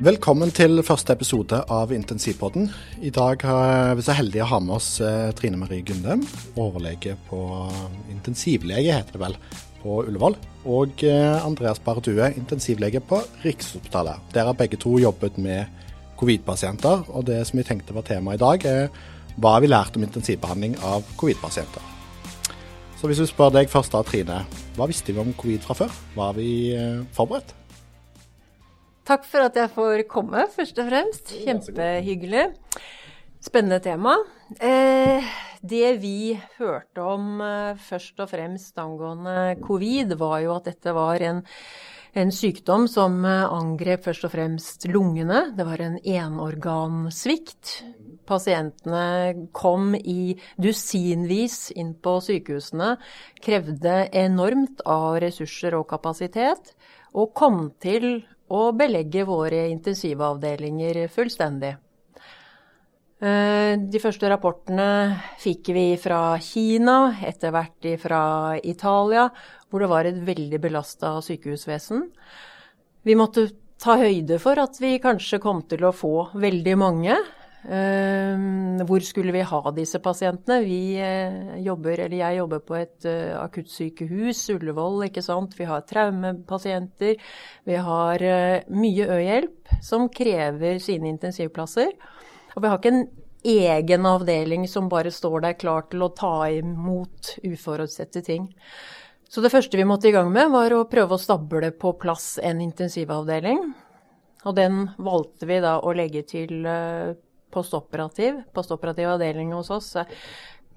Velkommen til første episode av Intensivpodden. I dag er vi så heldige å ha med oss eh, Trine Marie Gundem, overlege på intensivlege, heter det vel, på Ullevål. Og eh, Andreas Barredue, intensivlege på Rikshospitalet. Dere har begge to jobbet med covid-pasienter, og det som vi tenkte var tema i dag, er hva vi lært om intensivbehandling av covid-pasienter. Så hvis vi spør deg først da, Trine, hva visste vi om covid fra før? Var vi eh, forberedt? Takk for at jeg får komme, først og fremst. Kjempehyggelig. Spennende tema. Eh, det vi hørte om eh, først og fremst angående covid, var jo at dette var en, en sykdom som eh, angrep først og fremst lungene. Det var en enorgansvikt. Pasientene kom i dusinvis inn på sykehusene, krevde enormt av ressurser og kapasitet, og kom til og belegge våre intensivavdelinger fullstendig. Eh, de første rapportene fikk vi fra Kina, etter hvert fra Italia, hvor det var et veldig belasta sykehusvesen. Vi måtte ta høyde for at vi kanskje kom til å få veldig mange. Ehm, hvor skulle vi ha disse pasientene? Vi eh, jobber, eller jeg jobber på et uh, akuttsykehus, Ullevål, ikke sant. Vi har traumepasienter. Vi har uh, mye ø-hjelp som krever sine intensivplasser. Og vi har ikke en egen avdeling som bare står der klar til å ta imot uforutsette ting. Så det første vi måtte i gang med, var å prøve å stable på plass en intensivavdeling. Og den valgte vi da å legge til postoperativ. Postoperativ avdeling hos oss er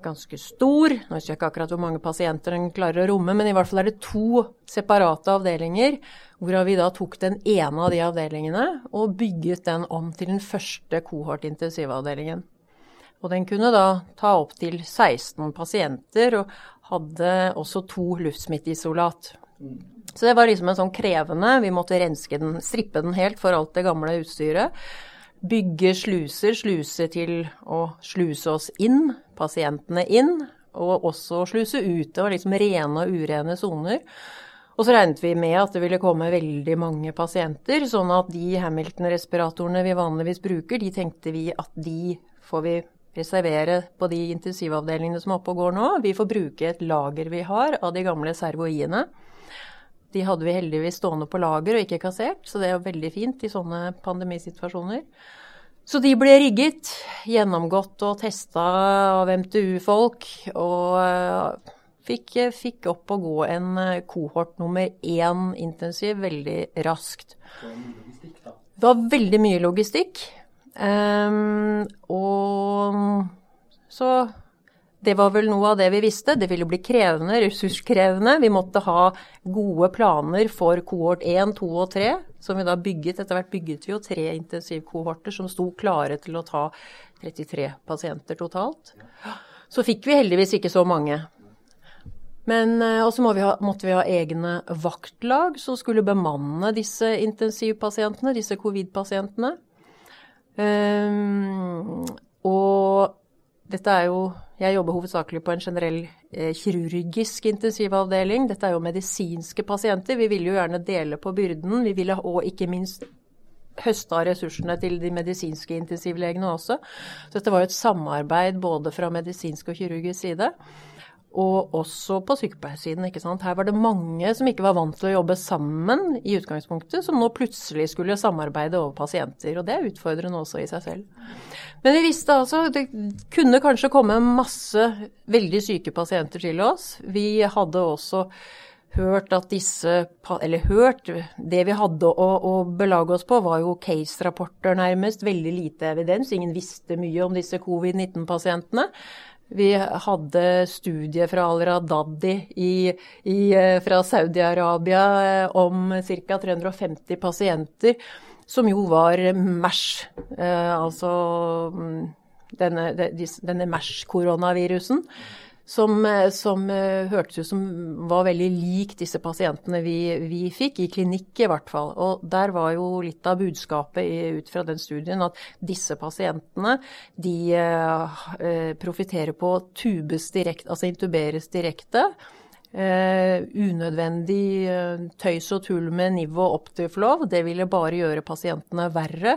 ganske stor. Nå husker jeg ikke akkurat hvor mange pasienter den klarer å romme, men i hvert fall er det to separate avdelinger, hvorav vi da tok den ene av de avdelingene og bygget den om til den første kohort intensivavdelingen. Og den kunne da ta opp til 16 pasienter, og hadde også to luftsmitteisolat. Så det var liksom en sånn krevende Vi måtte renske den, strippe den helt for alt det gamle utstyret bygge sluser, sluse til å sluse oss inn, pasientene inn, og også sluse ut. Det var liksom rene og urene soner. Og så regnet vi med at det ville komme veldig mange pasienter, sånn at de Hamilton-respiratorene vi vanligvis bruker, de tenkte vi at de får vi reservere på de intensivavdelingene som er oppe og går nå. Vi får bruke et lager vi har av de gamle servoiene. De hadde vi heldigvis stående på lager og ikke kassert, så det er jo veldig fint i sånne pandemisituasjoner. Så de ble rigget, gjennomgått og testa av MTU-folk, og eh, fikk, fikk, opp og gå en eh, kohort nummer én intensiv veldig raskt. Det var veldig mye logistikk. Um, og så det var vel noe av det vi visste. Det ville bli krevende, ressurskrevende. Vi måtte ha gode planer for kohort 1, 2 og 3, som vi da bygget. Etter hvert bygget vi jo tre intensivkohorter som sto klare til å ta 33 pasienter totalt. Så fikk vi heldigvis ikke så mange. Men eh, også må vi ha, måtte vi ha egne vaktlag som skulle bemanne disse intensivpasientene, disse covid-pasientene. Um, og dette er jo Jeg jobber hovedsakelig på en generell eh, kirurgisk intensivavdeling. Dette er jo medisinske pasienter. Vi vil jo gjerne dele på byrden. Vi vil òg ikke minst høste ressursene til de medisinske intensivlegene også. Så dette var jo et samarbeid både fra medisinsk og kirurgisk side og også på sykepleiersiden. ikke sant? Her var det mange som ikke var vant til å jobbe sammen i utgangspunktet, som nå plutselig skulle samarbeide over pasienter. Og det er utfordrende også i seg selv. Men vi visste altså det kunne kanskje komme masse veldig syke pasienter til oss. Vi hadde også hørt at disse Eller hørt Det vi hadde å, å belage oss på, var jo case-rapporter, nærmest. Veldig lite evidens. Ingen visste mye om disse covid-19-pasientene. Vi hadde studie fra Al-Radadi eh, fra Saudi-Arabia eh, om ca. 350 pasienter, som jo var MERS, eh, altså mm, denne, denne MERS-koronavirusen som, eh, som uh, hørtes ut som var veldig lik disse pasientene vi, vi, fikk, i klinikk i hvert fall. Og der var jo litt av budskapet ut fra den studien at disse pasientene de uh, profitterer på tubes direkte, altså intuberes direkte. Eh, unødvendig eh, tøys og tull med NIV og Optiflov, det ville bare gjøre pasientene verre.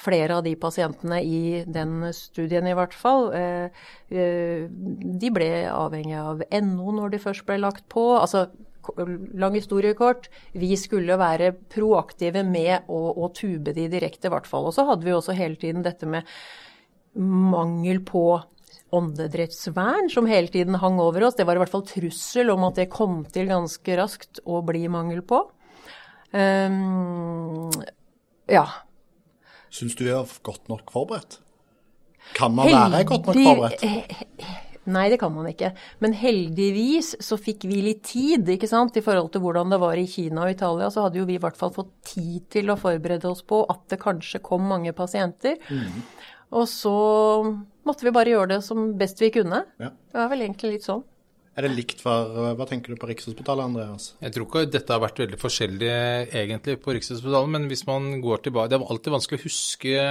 Flere av de pasientene i den studien i hvert fall, eh de ble avhengig av NO når de først ble lagt på. Altså, lang historie kort, vi skulle være proaktive med å, å tube de direkte, i hvert fall. Og så hadde vi også hele tiden dette med mangel på åndedrettsvern som hele tiden hang over oss. Det var i hvert fall trussel om at det kom til ganske raskt å bli mangel på. Um, ja. Syns du vi er godt nok forberedt? Kan man Heldig... være godt nok forberedt? Nei, det kan man ikke. Men heldigvis så fikk vi litt tid ikke sant? i forhold til hvordan det var i Kina og Italia. Så hadde jo vi i hvert fall fått tid til å forberede oss på at det kanskje kom mange pasienter. Mm. Og så måtte vi bare gjøre det som best vi kunne. Ja. Det var vel egentlig litt sånn. Er det likt for Hva tenker du på Rikshospitalet, Andreas? Jeg tror ikke dette har vært veldig forskjellig egentlig på Rikshospitalet, men hvis man går tilbake Det er alltid vanskelig å huske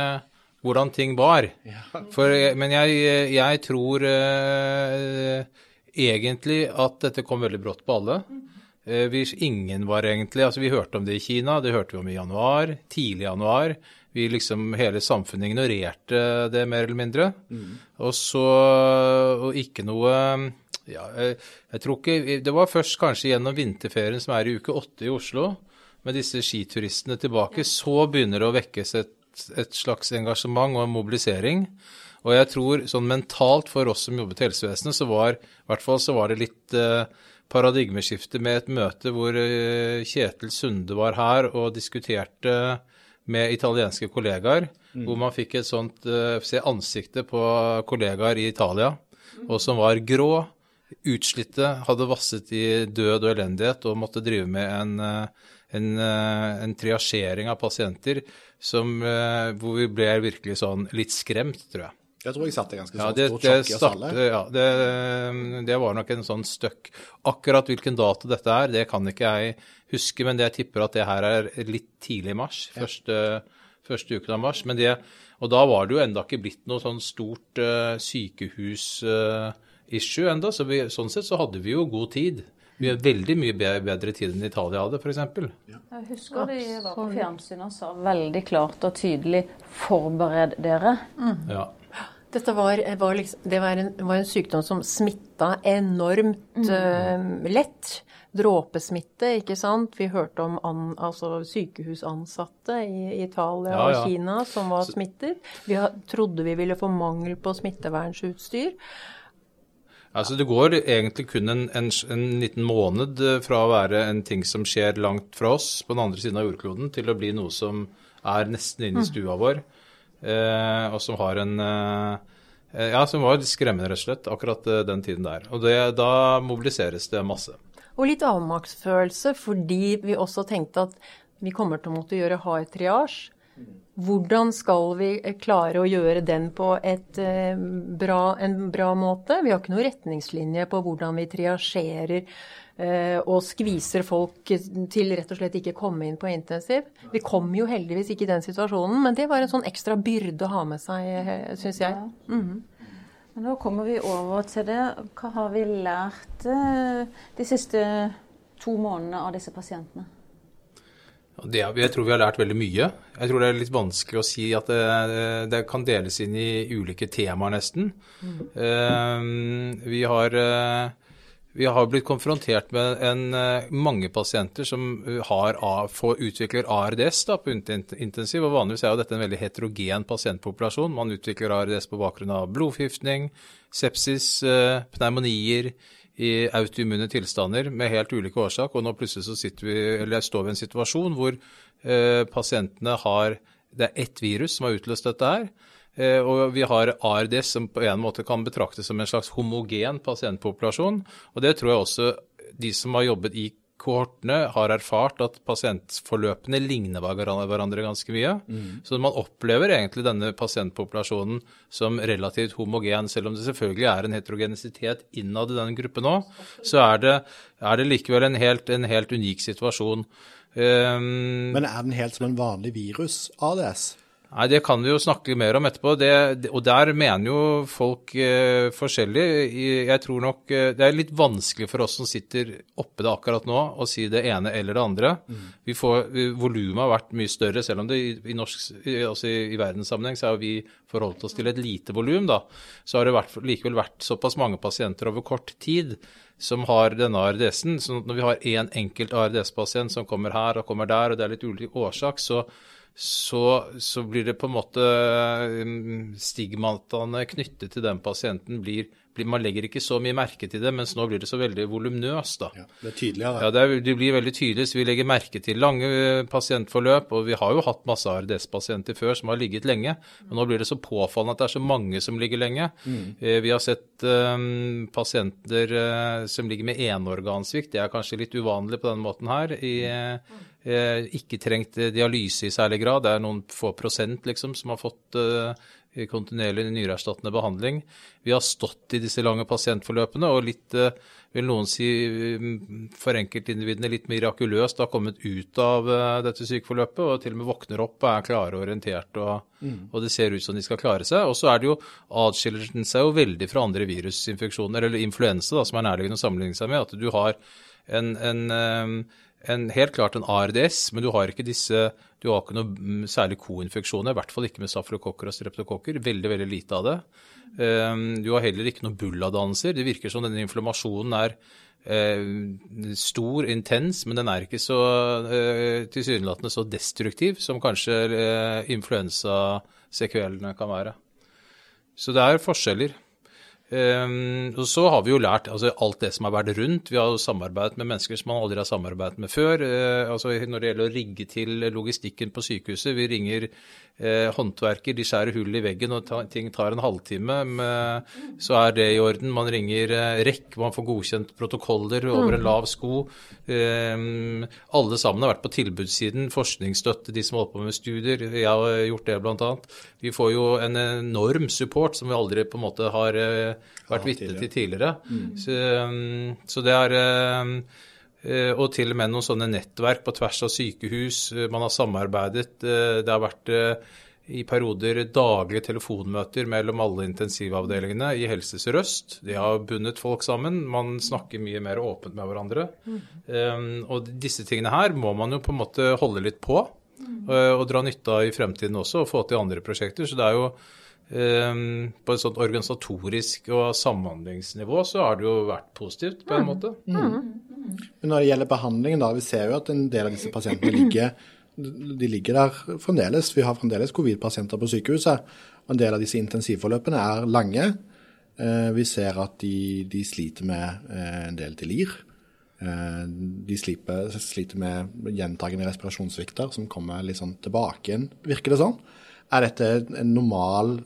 hvordan ting var. Ja. For, men jeg, jeg tror eh, egentlig at dette kom veldig brått på alle. Eh, vi, ingen var egentlig Altså, vi hørte om det i Kina, det hørte vi om i januar, tidlig januar vi liksom, hele samfunnet ignorerte det mer eller mindre. Mm. Og så Og ikke noe ja, jeg, jeg, tror ikke Det var først kanskje gjennom vinterferien, som er i uke åtte i Oslo, med disse skituristene tilbake, så begynner det å vekkes et, et slags engasjement og en mobilisering. Og jeg tror sånn mentalt for oss som jobbet i helsevesenet, så var i hvert fall så var det litt eh, paradigmeskifte med et møte hvor eh, Kjetil Sunde var her og diskuterte med italienske kollegaer, mm. hvor man fikk et sånt uh, Se ansiktet på kollegaer i Italia, og som var grå, utslitte, hadde vasset i død og elendighet og måtte drive med en, eh, en, eh, en triasjering av pasienter som, hvor vi ble virkelig sånn litt skremt, tror jeg. Jeg tror jeg satte ganske ja, det, stort sjokk i oss alle. Ja, det, det, var nok en sånn støkk. Akkurat hvilken dato dette er, det kan ikke jeg huske, men jeg tipper at det her er litt tidlig i mars. Første, første uken av mars. Men det, og da var det jo enda ikke blitt noe sånn stort uh, sykehus-issue uh, enda, så vi, sånn sett så hadde vi jo god tid. Vi har veldig mye bedre tid enn Italia hadde, f.eks. Ja. Jeg husker de var på fjernsynet og sa veldig klart og tydelig 'forbered dere'. Mm. Ja. Dette var, var, liksom, det var en, var en, sykdom som smitta enormt mm. uh, lett. Dråpesmitte, ikke sant. Vi hørte om an, altså sykehusansatte i Italia ja, ja. og Kina som var smittet. Vi trodde vi ville få mangel på smittevernsutstyr. Altså Det går egentlig kun en, en, en, liten måned eh, fra å være en ting som skjer langt fra oss på den andre siden av jordkloden, til å bli noe som er nesten inne i mm. stua vår. Eh, og som har en eh, Ja, som var skremmende, rett og slett, akkurat eh, den tiden der. Og det, da mobiliseres det masse. Og litt avmaktsfølelse fordi vi også tenkte at vi kommer til å måtte gjøre hard triasje. Hvordan skal vi klare å gjøre den på et, bra, en bra måte? Vi har ikke noen retningslinje på hvordan vi triasjerer Eh, og skviser folk til rett og slett ikke komme inn på intensiv. Vi kom jo heldigvis ikke i den situasjonen, men det var en sånn ekstra byrde å ha med seg, eh, syns jeg. Mm -hmm. Men nå kommer vi over til det. Hva har vi lært eh, de siste to månedene av disse pasientene? Det, jeg tror vi har lært veldig mye. Jeg tror det er litt vanskelig å si at det, det kan deles inn i ulike temaer, nesten. Mm. vi har vi har blitt konfrontert med en, eh, mange pasienter som eh, har, får, utvikler ARDS da, på intensiv. og Vanligvis er jo dette en veldig heterogen pasientpopulasjon. Man utvikler ARDS på bakgrunn av blodforgiftning, sepsis, eh, pneumonier, i autoimmune tilstander med helt ulike årsak. Og nå plutselig så vi, står vi i en situasjon hvor eh, pasientene har Det er ett virus som har utløst dette her. Eh, og vi har ARDS som på en måte kan betraktes som en slags homogen pasientpopulasjon. Og det tror jeg også de som har jobbet i kohortene, har erfart at pasientforløpene ligner hverandre ganske mye. Mm. Så man opplever egentlig denne pasientpopulasjonen som relativt homogen. Selv om det selvfølgelig er en heterogenisitet innad i den gruppen òg, så er det, er det, likevel en helt, en helt unik situasjon. Um, Men er den helt som en vanlig virus, ADS? Nei, Det kan vi jo snakke mer om etterpå. Det, og der mener jo folk eh, forskjellig. Jeg tror nok eh, Det er litt vanskelig for oss som sitter oppe det akkurat nå, å si det ene eller det andre. Mm. Vi får, Volumet har vært mye større, selv om det i, i, norsk, altså i, i verdenssammenheng så har vi forholdt oss til et lite volum. Så har det vært, likevel vært såpass mange pasienter over kort tid som har denne ARDS-en. Så når vi har én en enkelt ARDS-pasient som kommer her og kommer der, og det er litt ulik årsak, så så, så, blir det på en måte um, Stigmataene knyttet til den pasienten blir, blir, Man legger ikke så mye merke til det, mens nå blir det så veldig voluminøst, da. Ja, det er tydeligere. Ja, det, er, det, blir veldig tydelig, så vi legger merke til lange uh, pasientforløp. Og vi har jo hatt masse ARDS-pasienter før som har ligget lenge, men nå blir det så påfallende at det er så mange som ligger lenge. Mm. Eh, vi har sett um, pasienter uh, som ligger med enorgansvikt. Det er kanskje litt uvanlig på denne måten her. i uh, Eh, ikke trengt dialyse i særlig grad. Det er noen få prosent liksom, som har fått eh, kontinuerlig nyreerstattende behandling. Vi har stått i disse lange pasientforløpene, og litt, eh, vil noen si mm, for enkeltindividene litt mirakuløst har kommet ut av dette sykeforløpet og til og med våkner opp og er klare og orientert, og, mm. og det ser ut som de skal klare seg. Og så er det jo, adskiller den seg jo veldig fra andre virusinfeksjoner, eller influensa, som er nærliggende å sammenligne seg med, at du har en, en en, helt klart en ARDS, men du har ikke disse Du har ikke noe mm, særlig koinfeksjoner, i hvert fall ikke med stafylokokker og streptokokker. Veldig, veldig lite av det. Um, du har heller ikke noen bulladannelser. Det virker som denne inflammasjonen er uh, stor, intens, men den er ikke så uh, tilsynelatende så destruktiv som kanskje uh, influensasekvelene kan være. Så det er forskjeller. Um, og så har vi jo lært altså alt det som har vært rundt. Vi har jo samarbeidet med mennesker som man aldri har samarbeidet med før. Uh, altså Når det gjelder å rigge til logistikken på sykehuset. Vi ringer uh, håndverker, de skjærer hull i veggen, og ta, ting tar en halvtime. Med, så er det i orden. Man ringer uh, rekk, man får godkjent protokoller over en lav sko. Um, alle sammen har vært på tilbudssiden. Forskningsstøtte, de som holder på med studier. Jeg har gjort det, bl.a. Vi får jo en enorm support som vi aldri på en måte har vært vitne til tidligere. Mm. Så, um, så, det er um, uh, Og til og med noen sånne nettverk på tvers av sykehus. Uh, man har samarbeidet. Det har vært i perioder daglige telefonmøter mellom alle intensivavdelingene i Helse Sør-Øst. De har bundet folk sammen. Man snakker mye mer åpent med hverandre. Mm. Um, og disse tingene her må man jo på en måte holde litt på. Mm. Og, og dra nytte av i fremtiden også, og få til andre prosjekter. Så det er jo Um, på et sånt organisatorisk og samhandlingsnivå så har det jo vært positivt på en mm. måte. Mm. Men når det gjelder behandlingen, da, vi ser jo at en del av disse pasientene ligger, de ligger der fremdeles. Vi har fremdeles covid-pasienter på sykehuset. og En del av disse intensivforløpene er lange. Uh, vi ser at de, de sliter med uh, en del delir. Uh, de sliter, sliter med gjentagende respirasjonssvikter som kommer litt sånn tilbake igjen, virker det sånn. Er dette en normal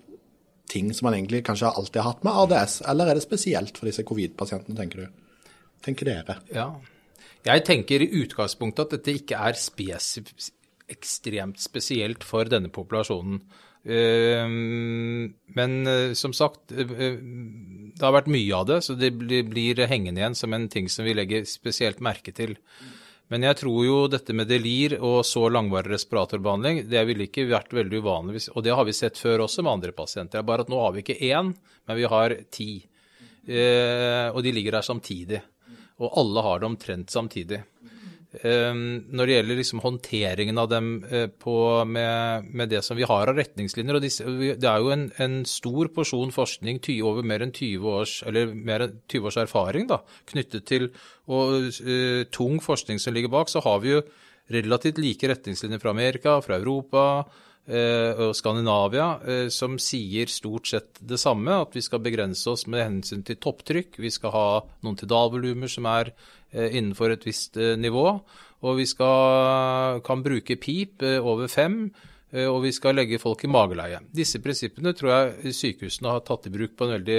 ting som man egentlig kanskje alltid har hatt med ADS, eller er det spesielt for disse covid-pasientene, tenker du? Tenker dere? Ja. Jeg tenker i utgangspunktet at dette ikke er ekstremt spesielt for denne populasjonen. Ehm, men eh, som sagt, eh, eh, det har vært mye av det, så det blir hengende igjen som en ting som vi legger spesielt merke til. Men jeg tror jo dette med delir og så langvarig respiratorbehandling, det ville ikke vært veldig uvanlig. Og det har vi sett før også med andre pasienter. Bare at nå har vi ikke én, men vi har ti. Eh, og de ligger der samtidig. Og alle har det omtrent samtidig. Ehm, når det gjelder liksom håndteringen av dem eh, på, med, med, det som vi har av retningslinjer og disse, Det er jo en, en stor porsjon forskning over mer enn 20 års, mer enn 20 års erfaring da, knyttet til og uh, tung forskning som ligger bak. Så har vi jo relativt like retningslinjer fra Amerika, fra Europa og Skandinavia uh, som sier stort sett det samme, at vi skal begrense oss med hensyn til topptrykk. Vi skal ha noen tidalvolumer som er Eh, innenfor et visst eh, nivå. Og vi skal, kan bruke pip eh, over fem, og vi skal legge folk i mageleie. Disse prinsippene tror jeg sykehusene har tatt i bruk på en veldig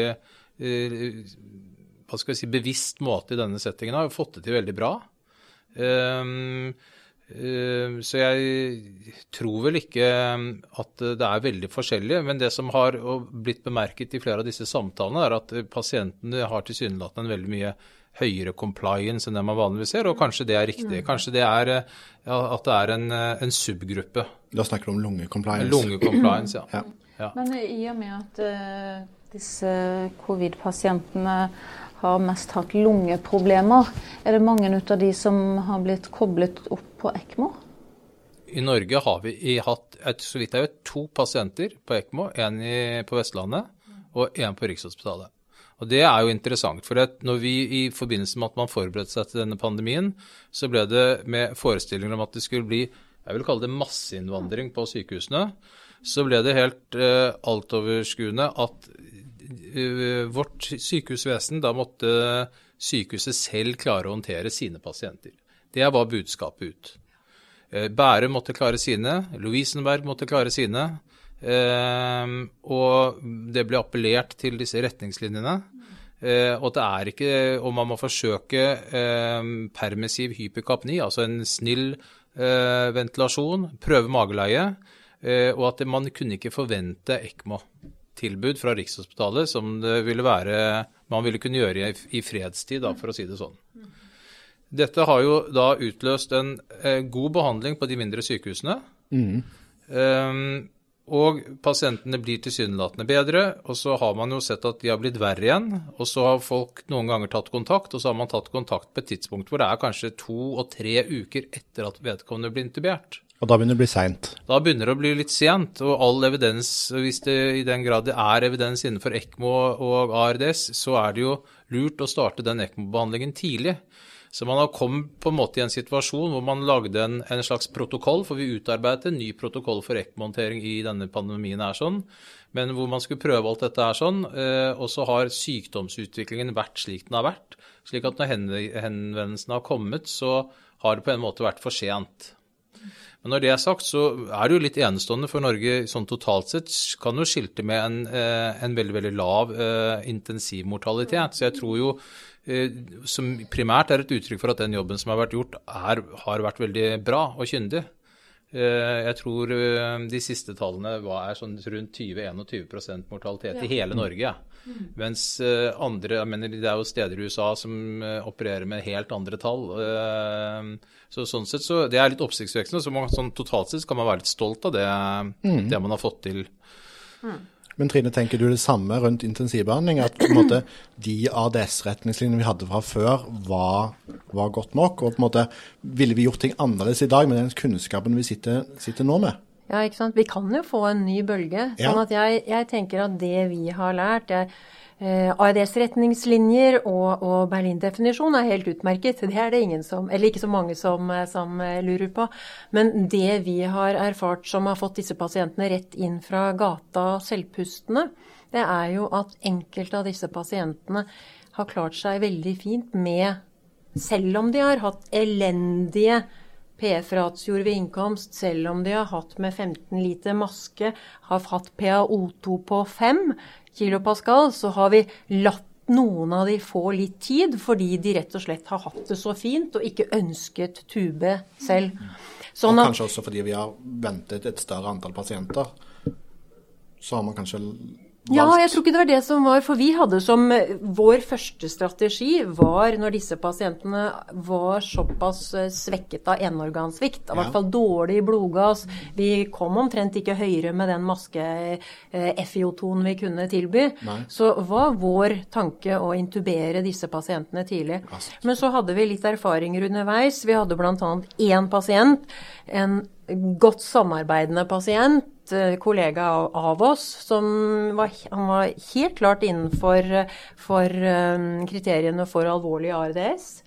hva skal vi si, bevisst måte i denne settingen. Har fått det til veldig bra. Eh, så jeg tror vel ikke at det er veldig forskjellig. Men det som har blitt bemerket i flere av disse samtalene, er at pasientene har tilsynelatende en veldig mye høyere compliance enn det man vanligvis ser, og kanskje det er riktig. Mm. Kanskje det er ja, at det er en, en subgruppe. Da snakker du om lungecompliance? Lungecompliance, ja. ja. ja. Men i og med at uh, disse covid-pasientene har mest hatt lungeproblemer. Er det mange av de som har blitt koblet opp på ECMO? I Norge har vi hatt så vidt jeg vet, to pasienter på ECMO. En på Vestlandet og en på Rikshospitalet. Og Det er jo interessant. for når vi I forbindelse med at man forberedte seg til denne pandemien, så ble det med forestillinger om at det skulle bli jeg vil kalle det masseinnvandring på sykehusene. Så ble det helt eh, altoverskuende at vårt sykehusvesen, da måtte sykehuset selv klare å håndtere sine pasienter. Det var budskapet ut. Eh, Bærum måtte klare sine, Lovisenberg måtte klare sine. Eh, og det ble appellert til disse retningslinjene. Og det er ikke om man må forsøke permissiv hyperkapni, altså en snill ventilasjon, prøve mageleie, og at man kunne ikke forvente ECMO tilbud fra Rikshospitalet som det ville være, man ville kunne gjøre i, i fredstid, da, for å si det sånn. Dette har jo da utløst en eh, god behandling på de mindre sykehusene. Mm. Um, og pasientene blir tilsynelatende bedre, og så har man jo sett at de har blitt verre igjen. Og så har folk noen ganger tatt kontakt, og så har man tatt kontakt på et tidspunkt hvor det er kanskje to og tre uker etter at vedkommende blir intubert. Og da begynner det å bli seint? Da begynner det å bli litt sent. Og all evidens, hvis det i den grad det er evidens innenfor ECMO og ARDS, så er det jo lurt å starte den ECMO-behandlingen tidlig. Så man har kommet på en måte i en situasjon hvor man lagde en, en slags protokoll, for vi utarbeidet en ny protokoll for ECMO-håndtering i denne pandemien er sånn, men hvor man skulle prøve alt dette er sånn. Eh, og så har sykdomsutviklingen vært slik den har vært. Slik at når henvendelsene har kommet, så har det på en måte vært for sent. Men når det er sagt, så er det jo litt enestående for Norge sånn totalt sett. Kan jo skilte med en, eh, en veldig, veldig lav uh, intensivmortalitet. Så jeg tror jo uh, som primært er et uttrykk for at den jobben som har vært gjort, er, har vært veldig bra og kyndig. Jeg tror de siste tallene var sånn rundt 20-21 mortalitet ja. i hele Norge. Mm. Mens andre jeg mener, Det er jo steder i USA som opererer med helt andre tall. Så sånn sett så, Det er litt oppsiktsvekkende. Så man, sånn, totalt sett kan man være litt stolt av det, mm. det man har fått til. Mm. Men Trine, tenker du det samme rundt intensivbehandling? At på en måte, de ADS-retningslinjene vi hadde fra før, var, var, godt nok? Og på en måte, ville vi gjort ting annerledes i dag med den kunnskapen vi sitter, sitter nå med? Ja, ikke sant. Vi kan jo få en ny bølge. Sånn at jeg, jeg tenker at det vi har lært jeg, Eh, AEDs-retningslinjer og, og Berlin-definisjon er helt utmerket. Det er det ingen som, eller ikke så mange som, eh, som, eh, lurer på. Men det vi har erfart som har fått disse pasientene rett inn fra gata selvpustende, det er jo at enkelte av disse pasientene har klart seg veldig fint med Selv om de har hatt elendige PF-ratioer ved innkomst, selv om de har hatt med 15 liter maske, har hatt PaO2 på 5, kilopascal, så har vi latt noen av de få litt tid fordi de rett og slett har hatt det så fint og ikke ønsket tube selv. Sånn og kanskje også fordi vi har ventet et større antall pasienter. Så har man kanskje. Ja, jeg tror ikke det var det som var For vi hadde som eh, vår første strategi var når disse pasientene var såpass eh, svekket av enorgansvikt, i ja. hvert fall dårlig blodgass Vi kom omtrent ikke høyere med den maske-FiO2-en eh, vi kunne tilby. Nei. Så var vår tanke å intubere disse pasientene tidlig. Men så hadde vi litt erfaringer underveis. Vi hadde bl.a. én pasient, en godt samarbeidende pasient kollega av oss som var, han var helt klart innenfor for, um, kriteriene for alvorlig ARDS.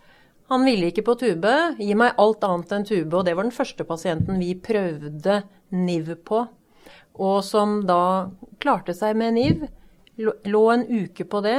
Han ville ikke på tube. Gi meg alt annet enn tube. Og det var den første pasienten vi prøvde NIV på. Og som da klarte seg med NIV. Lå en uke på det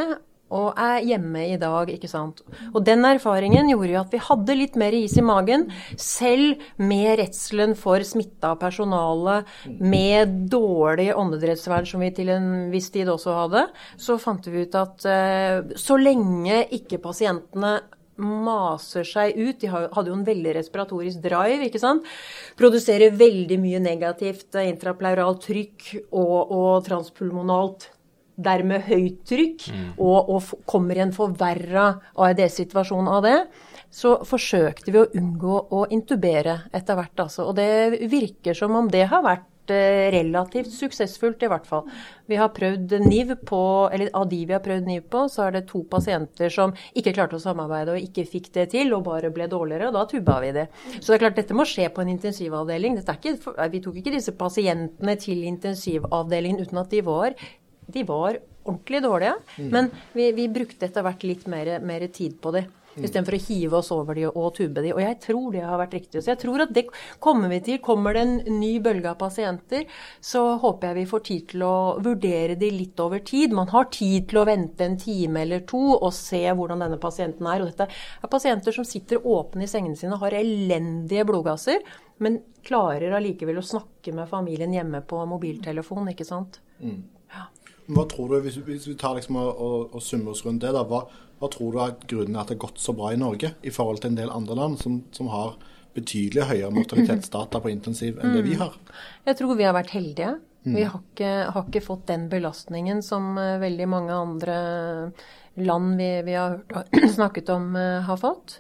og er hjemme i dag, ikke sant. Og den erfaringen gjorde jo at vi hadde litt mer is i magen, selv med redselen for smitta personale, med dårlig åndedrettsvern, som vi til en viss tid også hadde, så fant vi ut at uh, så lenge ikke pasientene maser seg ut. De hadde jo en veldig respiratorisk drive, ikke sant. Produserer veldig mye negativt intrapleuralt trykk og, og transpulmonalt dermed høyt trykk, mm. og, og, kommer i en forverra AED-situasjon av det, så forsøkte vi å unngå å intubere etter hvert. Altså. Og det virker som om det har vært Eh, relativt suksessfullt, i hvert fall. Vi har prøvd NIV på, eller Av de vi har prøvd NIV på, så er det to pasienter som ikke klarte å samarbeide og ikke fikk det til, og bare ble dårligere, og da tubba vi det. Så det er klart, dette må skje på en intensivavdeling. Ikke, vi tok ikke disse pasientene til intensivavdelingen uten at de var, de var ordentlig dårlige. Mm. Men vi, vi brukte etter hvert litt mer, mer tid på det. Mm. Istedenfor å hive oss over de og tube de. Og jeg tror det har vært riktig. Så jeg tror at det kommer vi til. Kommer det en ny bølge av pasienter, så håper jeg vi får tid til å vurdere de litt over tid. Man har tid til å vente en time eller to og se hvordan denne pasienten er. Og dette er pasienter som sitter åpne i sengene sine har elendige blodgasser, men klarer allikevel å snakke med familien hjemme på mobiltelefon, ikke sant. Mm. Hva tror du, Hvis, hvis vi tar liksom og, og, og summer oss rundt det, da, hva, hva, tror du er grunnen til at det har gått så bra i Norge i forhold til en del andre land som, som har betydelig høyere mortalitetsdata på intensiv enn det vi mm. har? Jeg tror vi har vært heldige. Mm. Vi har ikke, har ikke, fått den belastningen som uh, veldig mange andre land vi, vi har hørt, snakket om, uh, har fått.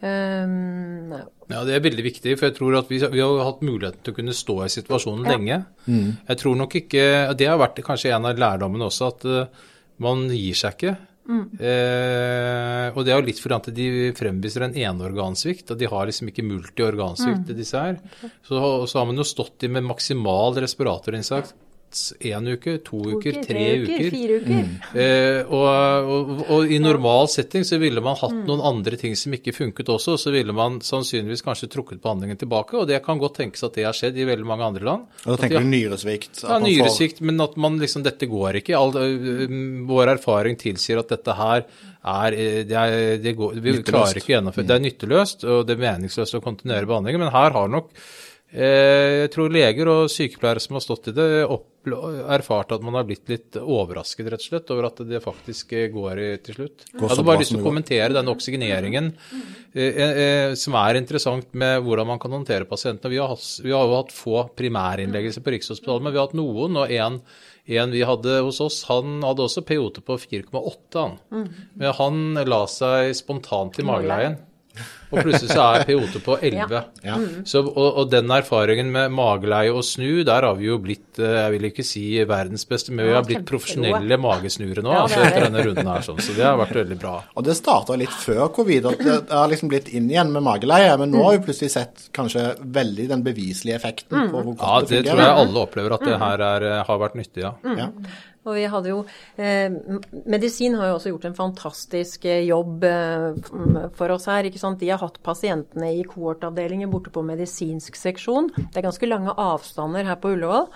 Um, ja, Det er veldig viktig, for jeg tror at vi, vi, har hatt muligheten til å kunne stå i situasjonen ja. lenge. Mm. Jeg tror nok ikke, Det har vært kanskje en av lærdommene også, at uh, man gir seg ikke. Mm. Eh, og det er jo litt fordi at de fremviser en eneorgansvikt, og de har liksom ikke multiorgansvikt, mm. disse her. Så, så, har man jo stått i med maksimal respiratorinnsats én uke, to, to uker, tre, uker, uker. Fire uker. Mm. Eh, og, og, og, i normal setting så ville man hatt mm. noen andre ting som ikke funket også, så ville man sannsynligvis kanskje trukket behandlingen tilbake, og det kan godt tenkes at det har skjedd i veldig mange andre land. Og da tenker du nyresvikt? Ja, nyresvikt, men at man liksom Dette går ikke. All, vår erfaring tilsier at dette her er, det er det går, Vi nytteløst. klarer ikke å gjennomføre Det er nytteløst, og det er meningsløst å kontinuere behandlingen, men her har nok jeg tror leger og sykepleiere som har stått i det, erfart at man har blitt litt overrasket rett og slett over at det faktisk eh, går i, til slutt. Jeg hadde bare lyst til å kommentere denne oksygeneringen, eh, eh, som er interessant med hvordan man kan håndtere pasientene. Vi har, hatt, vi har jo hatt få primærinnleggelser på Rikshospitalet, men vi har hatt noen. og en, en vi hadde hos oss, han hadde også POT på 4,8. Han. Mm. Men han la seg spontant i mageleien. Og plutselig så er POT på 11. Ja. Så, og, og, den erfaringen med mageleie og snu, der har vi jo blitt, eh, jeg vil ikke si verdens beste, men vi har blitt profesjonelle magesnure nå altså etter denne runden her. Sånn, så det har vært veldig bra. Og det starta litt før covid, at det har liksom blitt inn igjen med mageleie. Men nå har vi plutselig sett kanskje veldig den beviselige effekten på hvor godt ja, det fungerer. Ja, det tror jeg alle opplever at det her er, har vært nyttig, ja. ja. Og vi hadde jo eh, Medisin har jo også gjort en fantastisk eh, jobb eh, for oss her. ikke sant? De har hatt pasientene i kohortavdelinger borte på medisinsk seksjon. Det er ganske lange avstander her på Ullevål.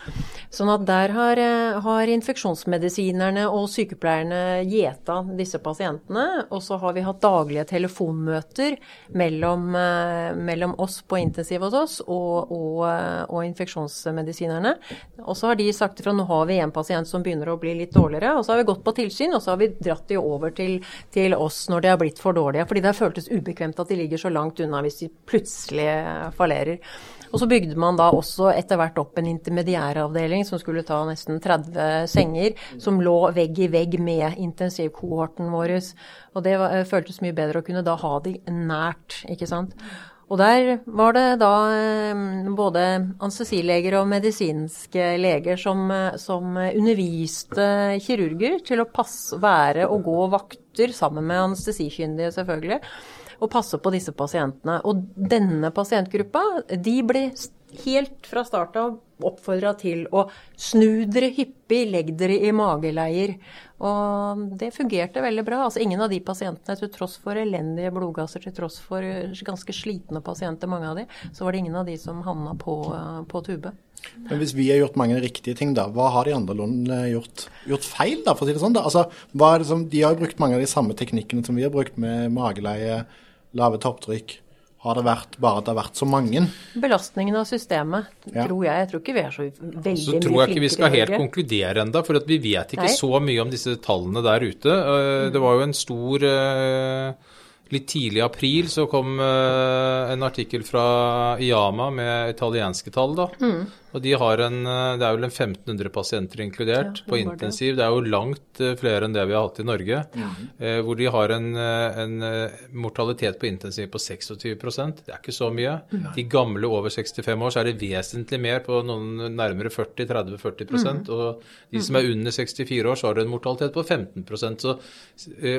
Sånn at der har, eh, har infeksjonsmedisinerne og sykepleierne gjeta disse pasientene. Og så har vi hatt daglige telefonmøter mellom, eh, mellom oss på intensiv hos oss og, og, eh, og infeksjonsmedisinerne. Og så har de sagt ifra nå har vi en pasient som begynner å å bli litt dårligere. Og så har vi gått på tilsyn, og så har vi dratt de over til, til oss når de har blitt for dårlige. Fordi det har føltes ubekvemt at de ligger så langt unna hvis de plutselig fallerer. Og så bygde man da også etter hvert opp en intermediæravdeling som skulle ta nesten 30 senger, som lå vegg i vegg med intensivkohorten vår. Og det var, føltes mye bedre å kunne da ha de nært, ikke sant. Og der var det da eh, både anestesileger og medisinske leger som, eh, som underviste kirurger til å passe, være og gå vakter sammen med anestesikyndige, selvfølgelig, og passe på disse pasientene. Og denne pasientgruppa, de ble helt fra starten av oppfordra til å snu dere hyppig, legg dere i mageleier. Og det fungerte veldig bra. Altså ingen av de pasientene, til tross for elendige blodgasser, til tross for ganske slitne pasienter, mange av de, så var det ingen av de som havna på, på tube. Men hvis vi har gjort mange riktige ting, da, hva har de andre landene gjort, gjort feil, da, for å si det sånn? da? Altså, som, de har jo brukt mange av de samme teknikkene som vi har brukt, med mageleie, lave topptrykk. Har det vært bare at det har vært så mange? Belastningen av systemet, ja. tror jeg. Jeg tror ikke vi er så veldig mye flinkere. Så tror jeg ikke vi skal helt konkludere enda, for vi vet ikke Nei. så mye om disse tallene der ute. Eh, det var jo en stor eh, litt tidlig i april så kom uh, en artikkel fra IAMA med italienske tall. da. Mm. Og de har en, eh, Det er vel en 1500 pasienter inkludert ja, på intensiv. Det er jo langt uh, flere enn det vi har hatt i Norge. Ja. Hvor de har en, en mortalitet på intensiv på 26% Det er ikke så mye. Mm. De gamle over 65 år så er det vesentlig mer, på noen nærmere 40-30-40 mm. Og de som er under 64 år, så har du en mortalitet på 15% så,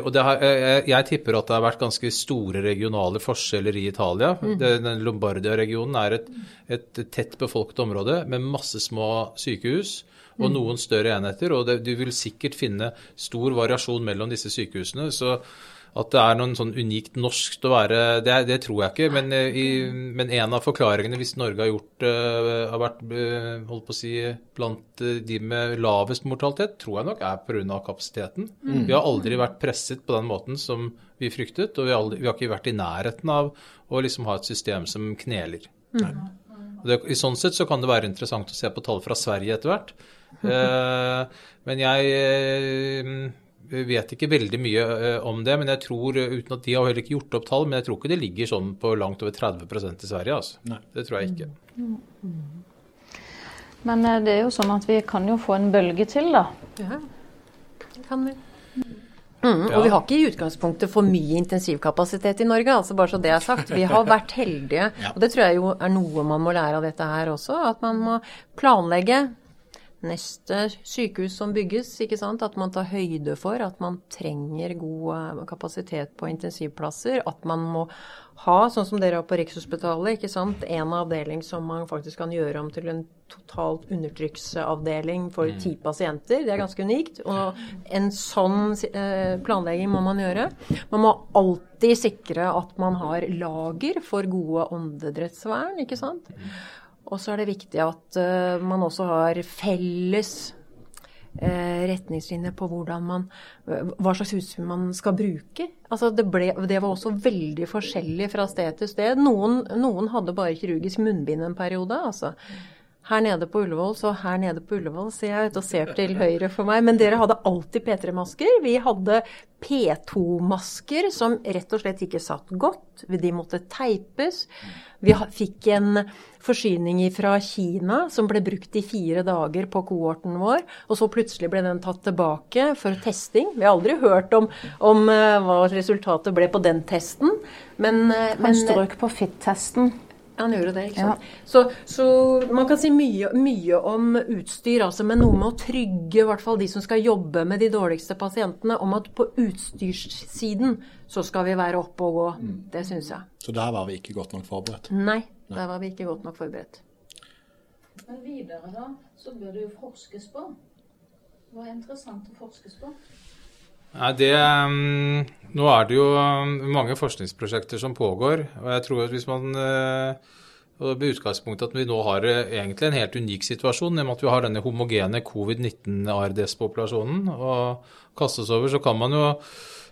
og har, jeg, jeg tipper at det har vært ganske ganske store regionale forskjeller i Italia. Mm. Den Lombardia-regionen er et, et, tett befolket område med masse små sykehus og mm. noen større enheter. Og det, du vil sikkert finne stor variasjon mellom disse sykehusene. så at det er noe sånn unikt norsk å være, det, det tror jeg ikke. Men, eh, i, men, en av forklaringene, hvis Norge har, gjort, uh, har vært uh, holdt på å si, blant de med lavest mortalitet, tror jeg nok er pga. kapasiteten. Mm. Vi har aldri vært presset på den måten som vi fryktet, og vi har, aldri, vi har ikke vært i nærheten av å liksom ha et system som kneler. Mm. Det, I sånn sett så kan det være interessant å se på tall fra Sverige etter hvert. Uh, men jeg vi vet ikke veldig mye eh, om det, men jeg tror, eh, uten at de har heller ikke gjort opp tall, men jeg tror ikke det ligger sånn på langt over 30% i Sverige. altså. Nei. Det tror jeg ikke. Men eh, det er jo sånn at vi kan jo få en bølge til, da. Ja, det kan vi. Mm, og vi har ikke i utgangspunktet for mye intensivkapasitet i Norge, altså bare så det er sagt. Vi har vært heldige, ja. og det tror jeg jo er noe man må lære av dette her også. At man må planlegge neste sykehus som bygges. ikke sant? At man tar høyde for at man trenger god eh, kapasitet på intensivplasser. At man må ha, sånn som dere har på Rikshospitalet, ikke sant? en avdeling som man faktisk kan gjøre om til en totalt undertrykksavdeling for mm. ti pasienter. Det er ganske unikt. Og en sånn eh, planlegging må man gjøre. Man må alltid sikre at man har lager for gode åndedrettsvern, ikke sant. Og så er det viktig at uh, man også har felles uh, retningslinjer på hvordan man, uh, hva slags utstyr man skal bruke. Altså det, ble, det, var også veldig forskjellig fra sted til sted. Noen, noen hadde bare kirurgisk munnbind en periode. altså her nede på Ullevål, så her nede på Ullevål ser jeg ut og ser til høyre for meg. Men dere hadde alltid P3-masker. Vi hadde P2-masker som rett og slett ikke satt godt. De måtte teipes. Vi fikk en forsyning fra Kina som ble brukt i fire dager på kohorten vår. Og så plutselig ble den tatt tilbake for testing. Vi har aldri hørt om, om uh, hva resultatet ble på den testen. Men, Han strøk på fit-testen. Han gjorde det, ikke sant. Ja. Så, så, man kan si mye, mye, om utstyr, altså, men noe med å trygge i hvert fall de som skal jobbe med de dårligste pasientene, om at på utstyrssiden så skal vi være oppe og gå. Mm. Det syns jeg. Så der var vi ikke godt nok forberedt? Nei, der var vi ikke godt nok forberedt. Men videre, da, så bør det jo forskes på. Hva er interessant å forskes på? Nei, det, um, nå er det jo um, mange forskningsprosjekter som pågår. og jeg tror at hvis man uh, og med utgangspunktet at vi nå har uh, egentlig en helt unik situasjon, med at vi har denne homogene covid-19-ARDS-populasjonen og kastes over, så kan man jo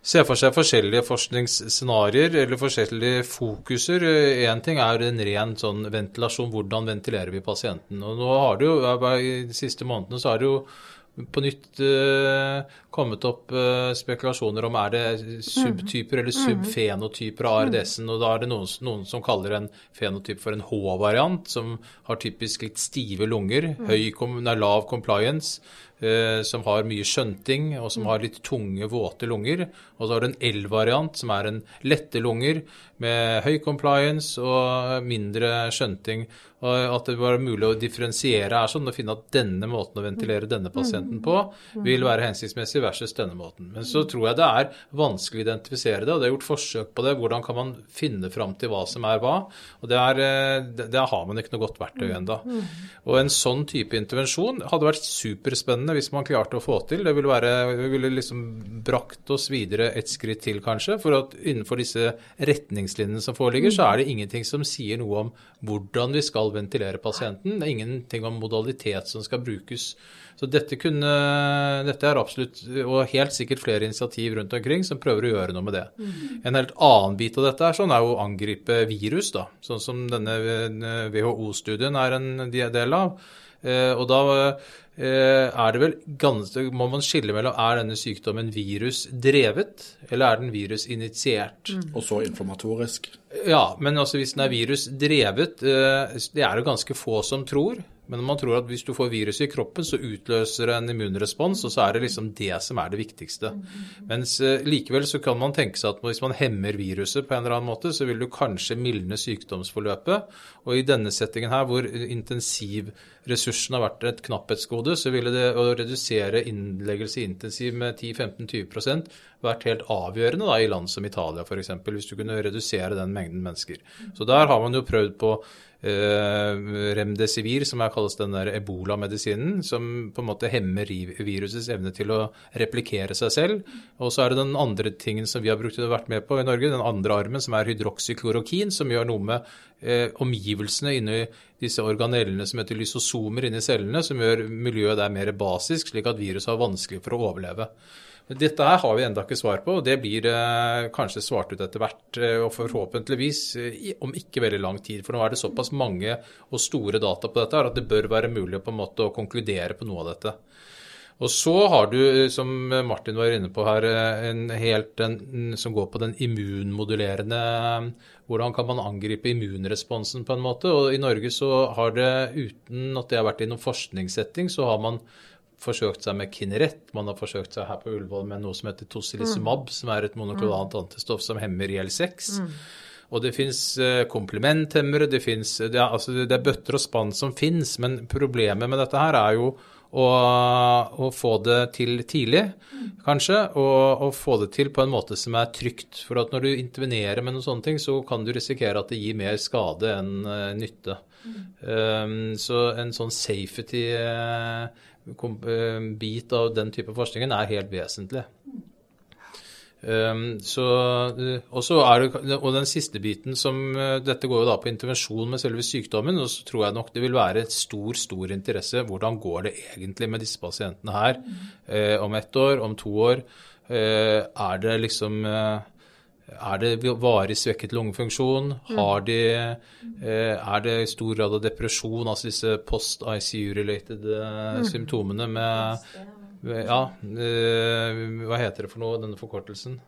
se for seg forskjellige forskningsscenarioer eller forskjellige fokuser. Én ting er en ren sånn ventilasjon, hvordan ventilerer vi pasienten. Og nå har det jo, I de siste månedene så har det jo på nytt uh, kommet opp uh, spekulasjoner om er det subtyper eller mhm. subfenotyper av ARDS-en. Og da er det noen, noen, som kaller en fenotyp for en H-variant, som har typisk litt stive lunger, mm. høy, lav compliance, som har mye skjønting, og som mm. har litt tunge, våte lunger. Og så har du en L-variant, som er en lette lunger med høy compliance og mindre skjønting. Og at det var mulig å differensiere er sånn, og finne at denne måten å ventilere denne pasienten på vil være hensiktsmessig versus denne måten. Men så tror jeg det er vanskelig å identifisere det, og det er gjort forsøk på det. Hvordan kan man finne fram til hva som er hva? Og Der, eh, der har man ikke noe godt verktøy ennå. Og en sånn type intervensjon hadde vært superspennende hvis man klarte å få til. Det ville, være, ville liksom brakt oss videre et skritt til, kanskje. For at innenfor disse retningslinjene som foreligger, så er det ingenting som sier noe om hvordan vi skal ventilere pasienten. Det er ingenting om modalitet som skal brukes. Så dette, kunne, dette er absolutt, og helt sikkert flere initiativ rundt omkring som prøver å gjøre noe med det. En helt annen bit av dette er, sånn, er å angripe virus, da, sånn som denne WHO-studien er en del av. Eh, og da er det vel ganske, må man skille mellom er denne sykdommen virusdrevet, eller er den virusinitiert? Og så informatorisk. Ja, men altså hvis den er virusdrevet, eh, det er det ganske få som tror. Men man tror at hvis du får viruset i kroppen, så utløser det en immunrespons, og så er det liksom det som er det viktigste. Mens eh, likevel så kan man tenke seg at hvis man hemmer viruset på en eller annen måte, så vil du kanskje mildne sykdomsforløpet. Og i denne settingen her, hvor intensivressursen har vært et knapphetsgode, så ville det å redusere innleggelse i intensiv med 10-15-20% vært helt avgjørende da, i land som Italia f.eks., hvis du kunne redusere den mengden mennesker. Så der har man jo prøvd på remdesivir, som er kalles den der ebolamedisinen, som på en måte hemmer virusets evne til å replikere seg selv. Og så er det den andre tingen som vi har brukt vært med på i Norge, den andre armen, som er hydroksyklorokin, som gjør noe med eh, omgivelsene inni disse organellene som heter lysosomer inni cellene, som gjør miljøet der mer basisk, slik at viruset har vanskelig for å overleve. Dette her har vi enda ikke svar på, og det blir eh, kanskje svart ut etter hvert. Eh, og forhåpentligvis eh, om ikke veldig lang tid. For nå er det såpass mange og store data på dette her at det bør være mulig på en måte å konkludere på noe av dette. Og så har du, eh, som Martin var inne på her, en helt en, som går på den immunmodulerende Hvordan kan man angripe immunresponsen på en måte? Og i Norge så har det, uten at det har vært i noen forskningssetting, så har man forsøkt seg med Kineret. Man har forsøkt seg her på Ullevål med noe som heter tocilizumab, mm. som er et monoklonalt antistoff som hemmer IL6. Mm. Og det fins komplimenthemmere, komplementhemmere, det, finnes, det, er, altså, det er bøtter og spann som fins, men problemet med dette her er jo å, å få det til tidlig, kanskje, og, og, få det til på en måte som er trygt. For at når du intervenerer med noen sånne ting, så kan du risikere at det gir mer skade enn uh, nytte. Mm. Um, så en sånn safety uh, Eh, bit av den type forskningen er helt vesentlig. Um, så, eh, og, så er det, og den siste biten som eh, Dette går jo da på intervensjon med selve sykdommen. Og så tror jeg nok det vil være stor, stor interesse. Hvordan går det egentlig med disse pasientene her uh, om ett år, om to år? Uh, er det liksom uh, er det varig svekket lungefunksjon? Mm. Har de, eh, er det stor grad av depresjon, altså disse post-ICU-related eh, mm. symptomene med, Ja, eh, hva heter det for noe, denne forkortelsen?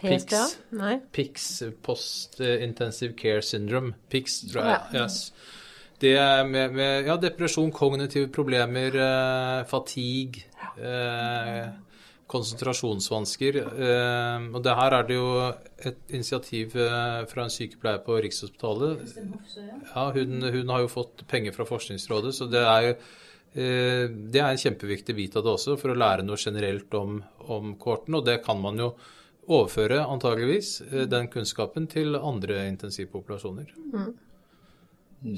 PSTA? Nei. PICS, Post Intensive Care Syndrome. PICS, tror jeg. Ja. Yes. Det med, med ja, depresjon, kognitive problemer, fatigue eh, konsentrasjonsvansker. Eh, og det her er det jo et initiativ eh, fra en sykepleier på Rikshospitalet. Ja, hun, hun har jo fått penger fra Forskningsrådet, så det er, eh, det er en kjempeviktig bit av det også, for å lære noe generelt om, om korten. Og det kan man jo overføre, antageligvis, den kunnskapen til andre intensivpopulasjoner. Mm.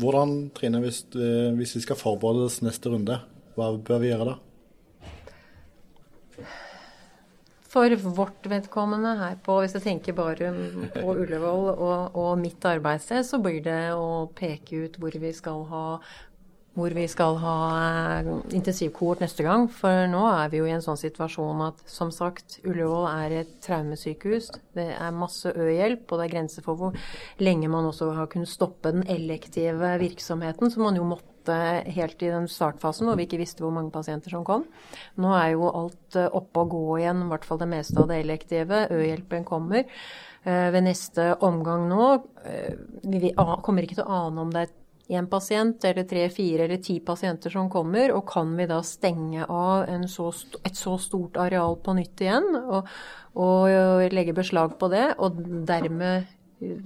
Hvordan, Trine, hvis, hvis vi skal forberede neste runde, hva bør vi gjøre da? For vårt vedkommende her på, hvis jeg tenker bare på Ullevål og, og mitt arbeidssted, så blir det å peke ut hvor vi skal ha hvor vi skal ha eh, intensivkohort neste gang. For nå er vi jo i en sånn situasjon at som sagt, Ullevål er et traumesykehus. Det er masse ø-hjelp, og det er grenser for hvor lenge man også har kunnet stoppe den elektive virksomheten, som man jo måtte helt i den startfasen hvor vi ikke visste hvor mange pasienter som kom. Nå er jo alt eh, oppe og gå igjen, i hvert fall det meste av det elektive. Ø-hjelpen kommer. Eh, ved neste omgang nå Vi kommer ikke til å ane om det er én pasient eller tre, fire eller ti pasienter som kommer, og kan vi da stenge av så et så stort areal på nytt igjen og, og, legge beslag på det, og dermed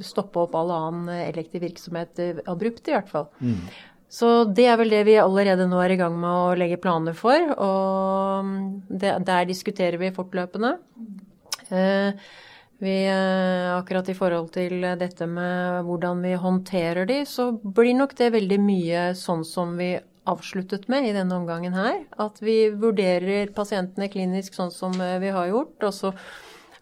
stoppe opp all annen elektiv virksomhet abrupt, i hvert fall. Mm. Så det er vel det vi allerede nå er i gang med å legge planer for, og det, der diskuterer vi fortløpende. Eh, vi, eh, akkurat i forhold til dette med hvordan vi håndterer de, så blir nok det veldig mye sånn som vi avsluttet med i denne omgangen her. At vi vurderer pasientene klinisk sånn som eh, vi har gjort. og så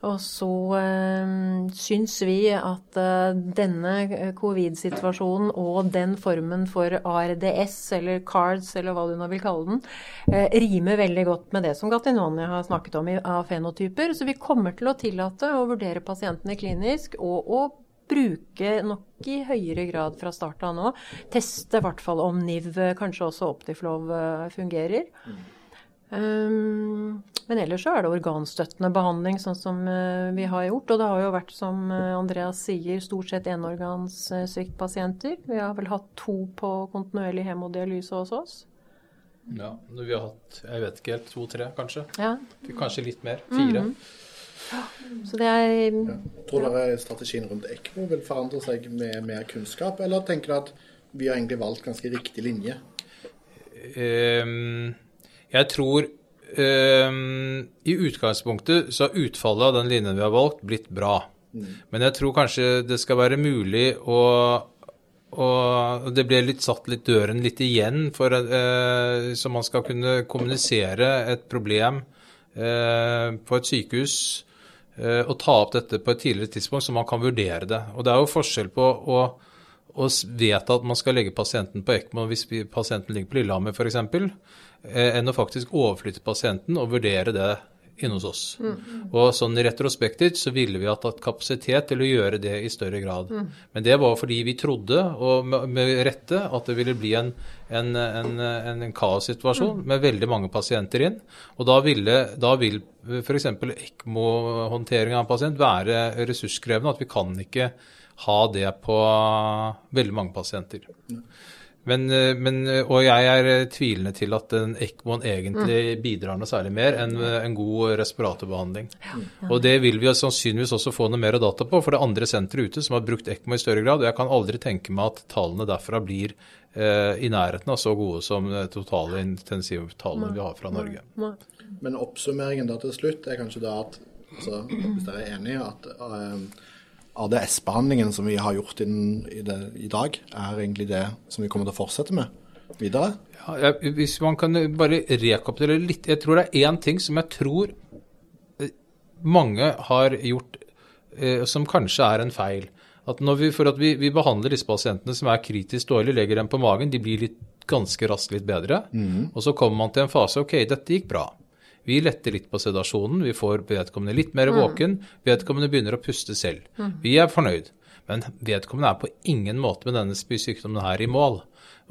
og så øh, syns vi at øh, denne covid-situasjonen og den formen for ARDS, eller CARDS, eller hva du nå vil kalle den, øh, rimer veldig godt med det som Gatinoni har snakket om i, av fenotyper. Så vi kommer til å tillate å vurdere pasientene klinisk og å bruke nok i høyere grad fra start av nå. Teste i hvert fall om NIV, kanskje også Optiflov, fungerer. Um, men ellers så er det organstøttende behandling, sånn som uh, vi har gjort. Og det har jo vært, som uh, Andreas sier, stort sett enorganssviktpasienter. Vi har vel hatt to på kontinuerlig hemodialyse hos oss. Ja, vi har hatt, jeg vet ikke helt, to-tre kanskje. Ja. Kanskje litt mer. Fire. Mm -hmm. Så det er ja. Tror dere strategien rundt ECMO vil forandre seg med mer kunnskap, eller tenker dere at vi har egentlig valgt ganske riktig linje? Um, jeg tror um, i utgangspunktet så har utfallet av den linjen vi har valgt, blitt bra. Mm. Men jeg tror kanskje det skal være mulig å og det ble litt satt litt døren litt igjen, for, eh, så man skal kunne kommunisere et problem eh, på et sykehus eh, og ta opp dette på et tidligere tidspunkt, så man kan vurdere det. Og Det er jo forskjell på å, å vet at man skal legge pasienten på ECMO hvis pasienten ligger på Lillehammer f.eks., Eh, enn å faktisk overflytte pasienten og vurdere det inne hos oss. Mm. Og sånn retrospektivt så ville vi hatt kapasitet til å gjøre det i større grad. Mm. Men det var fordi vi trodde, og med rette, at det ville bli en, en, en, en kaossituasjon mm. med veldig mange pasienter inn. Og da, ville, da vil f.eks. ECMO-håndtering av en pasient være ressurskrevende. At vi kan ikke ha det på veldig mange pasienter. Men, eh, men, eh, og jeg er eh, tvilende til at en ECMOen egentlig mm. bidrar noe særlig mer enn en god respiratorbehandling. Ja, ja. Og det vil vi sannsynligvis også få noe mer data på, for det er andre sentre ute som har brukt ECMO i større grad. Og jeg kan aldri tenke meg at tallene derfra blir eh, i nærheten av så gode som totale intensivtallene vi har fra Norge. Men oppsummeringen da til slutt er kanskje da at, altså, hvis dere er enige, at uh, ADS-behandlingen som vi har gjort i, det, i, dag, er egentlig det som vi kommer til å fortsette med videre? Ja, hvis man kan bare rekapitulere litt. Jeg tror det er én ting som jeg tror eh, mange har gjort eh, som kanskje er en feil. At vi, for at vi, vi, behandler disse pasientene som er kritisk dårlige, legger dem på magen, de blir litt, ganske raskt litt bedre. Mm. Og så kommer man til en fase OK, dette gikk bra. Vi letter litt på sedasjonen, vi får vedkommende litt mer mm. våken, vedkommende begynner å puste selv. Mm. Vi er fornøyd. Men vedkommende er på ingen måte med denne spysykdommen her i mål.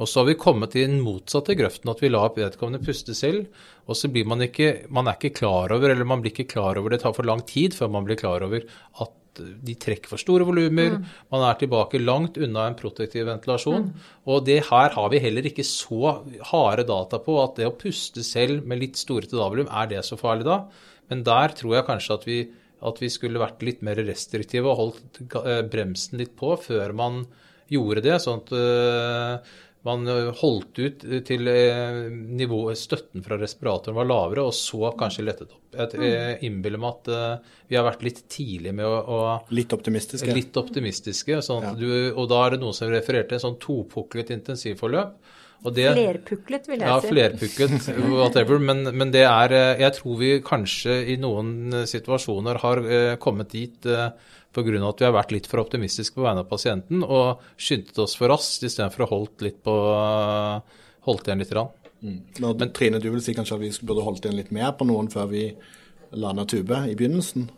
Og så har vi kommet i den motsatte grøften, at vi lar vedkommende puste selv. Og så blir man ikke, man er ikke klar over, eller man blir ikke klar over, det tar for lang tid før man blir klar over at de trekker for store volumer. Mm. Man er tilbake langt unna en protektiv ventilasjon. Mm. Og det her har vi heller ikke så harde data på at det å puste selv med litt store totalvolum, er det så farlig da? Men der tror jeg kanskje at vi, at vi skulle vært litt mer restriktive og holdt eh, bremsen litt på før man gjorde det. sånn at uh, man holdt ut til eh, nivået støtten fra respiratoren var lavere, og så kanskje lettet opp. Jeg mm. innbiller meg at vi har vært litt tidlig med å, å Litt optimistiske. Litt optimistiske sånn ja. du, og da er det noen som refererte til sånn topuklet intensivforløp. Det, flerpuklet, vil jeg ja, si. Ja, flerpuklet, whatever. Men, men, det er eh, Jeg tror vi kanskje i noen situasjoner har kommet dit pga. at vi har vært litt for optimistiske på vegne av pasienten og skyndet oss for raskt istedenfor å holdt, litt på, holdt igjen litt. Mm. Men, Trine, du vil si kanskje at vi burde holdt igjen litt mer på noen før vi landa tube i begynnelsen?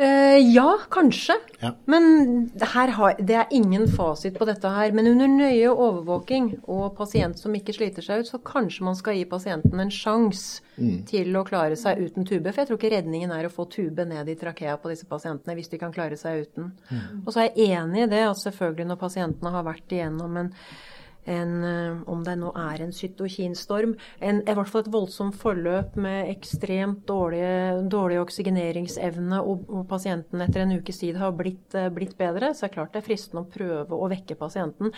Uh, ja, kanskje. Ja. Men har, det er ingen fasit på dette her. Men under nøye overvåking og pasient som ikke sliter seg ut, så kanskje man skal gi pasienten en sjanse mm. til å klare seg uten tube. For jeg tror ikke redningen er å få tube ned i trakea på disse pasientene hvis de kan klare seg uten. Mm. Og så er jeg enig i det at selvfølgelig når pasientene har vært igjennom en en, eh, om det nå er en cytokinstorm, en, i hvert fall et voldsomt forløp med ekstremt dårlig, dårlig oksygeneringsevne, og, og, pasienten etter en ukes tid har blitt, eh, blitt, bedre, så er det klart det er fristende å prøve å vekke pasienten.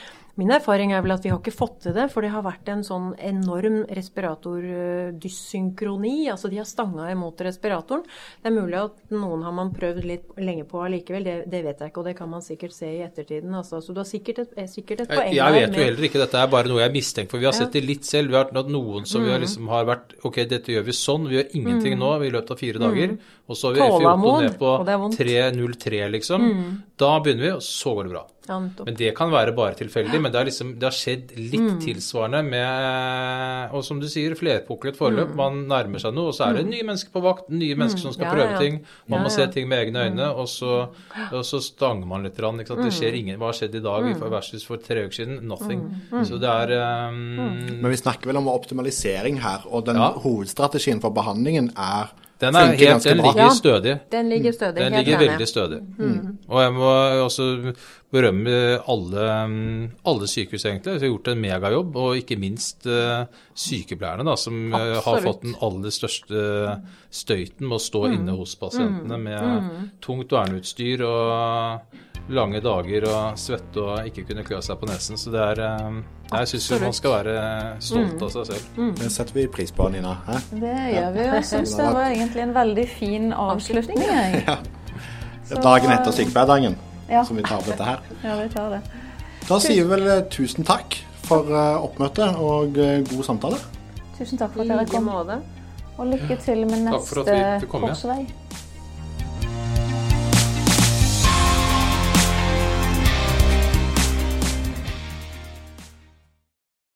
Min erfaring er vel at vi har ikke fått til det, for det har vært en sånn enorm respiratordyssynkroni. Altså de har stanga imot respiratoren. Det er mulig at noen har man prøvd litt lenge på allikevel, det, det vet jeg ikke, og det kan man sikkert se i ettertiden. Altså. Så du har sikkert et, sikkert et poeng jeg vet jo heller ikke dette er bare noe jeg mistenker, for vi har sett det litt selv. Vi har hatt noen som mm. vi har mm. liksom har vært Ok, dette gjør vi sånn, vi gjør ingenting mm. nå i løpet av fire dager. Mm. Og så har vi F8 ned på 3.03, liksom. Mm. Da begynner vi, og så går det bra. Ja. Men det kan være bare tilfeldig. Men det har, liksom, det har skjedd litt tilsvarende med Og som du sier, flerpuklet forløp. Man nærmer seg noe, og så er det nye mennesker på vakt. Nye mennesker som skal Ja, prøve ja. ting. Man Ja, må ja. se ting med egne øyne, og så, og så stanger man litt. sant? Det skjer ingen, Hva har skjedd i dag versus for tre uker siden? Nothing. Så det er um, Men vi snakker vel om optimalisering her, og den Ja. hovedstrategien for behandlingen er Den, er helt, den bra. ligger Ja. stødig. Den ligger stødig. Den helt ligger veldig stødig. Og jeg må også berømme alle, mm, alle sykehus, egentlig. Vi har gjort en megajobb. Og ikke minst uh, sykepleierne, da, som Absolutt. har fått den aller største støyten med å stå inne hos pasientene med tungt verneutstyr og lange dager og svette og ikke kunne klø seg på nesen. Så det er eh, Jeg syns jo man skal være stolt av seg selv. Det setter vi pris på, Nina. Hæ? Det gjør vi, og syns det var egentlig en veldig fin avslutning. jeg. Det er dagen etter sykepleierdagen Ja. som vi tar opp dette her. Ja, vi tar det. Da sier vi vel eh, tusen takk for eh, oppmøtet og eh, god samtale. Tusen takk for at dere kom, og lykke til med Takk for at vi neste fikk komme. korsvei.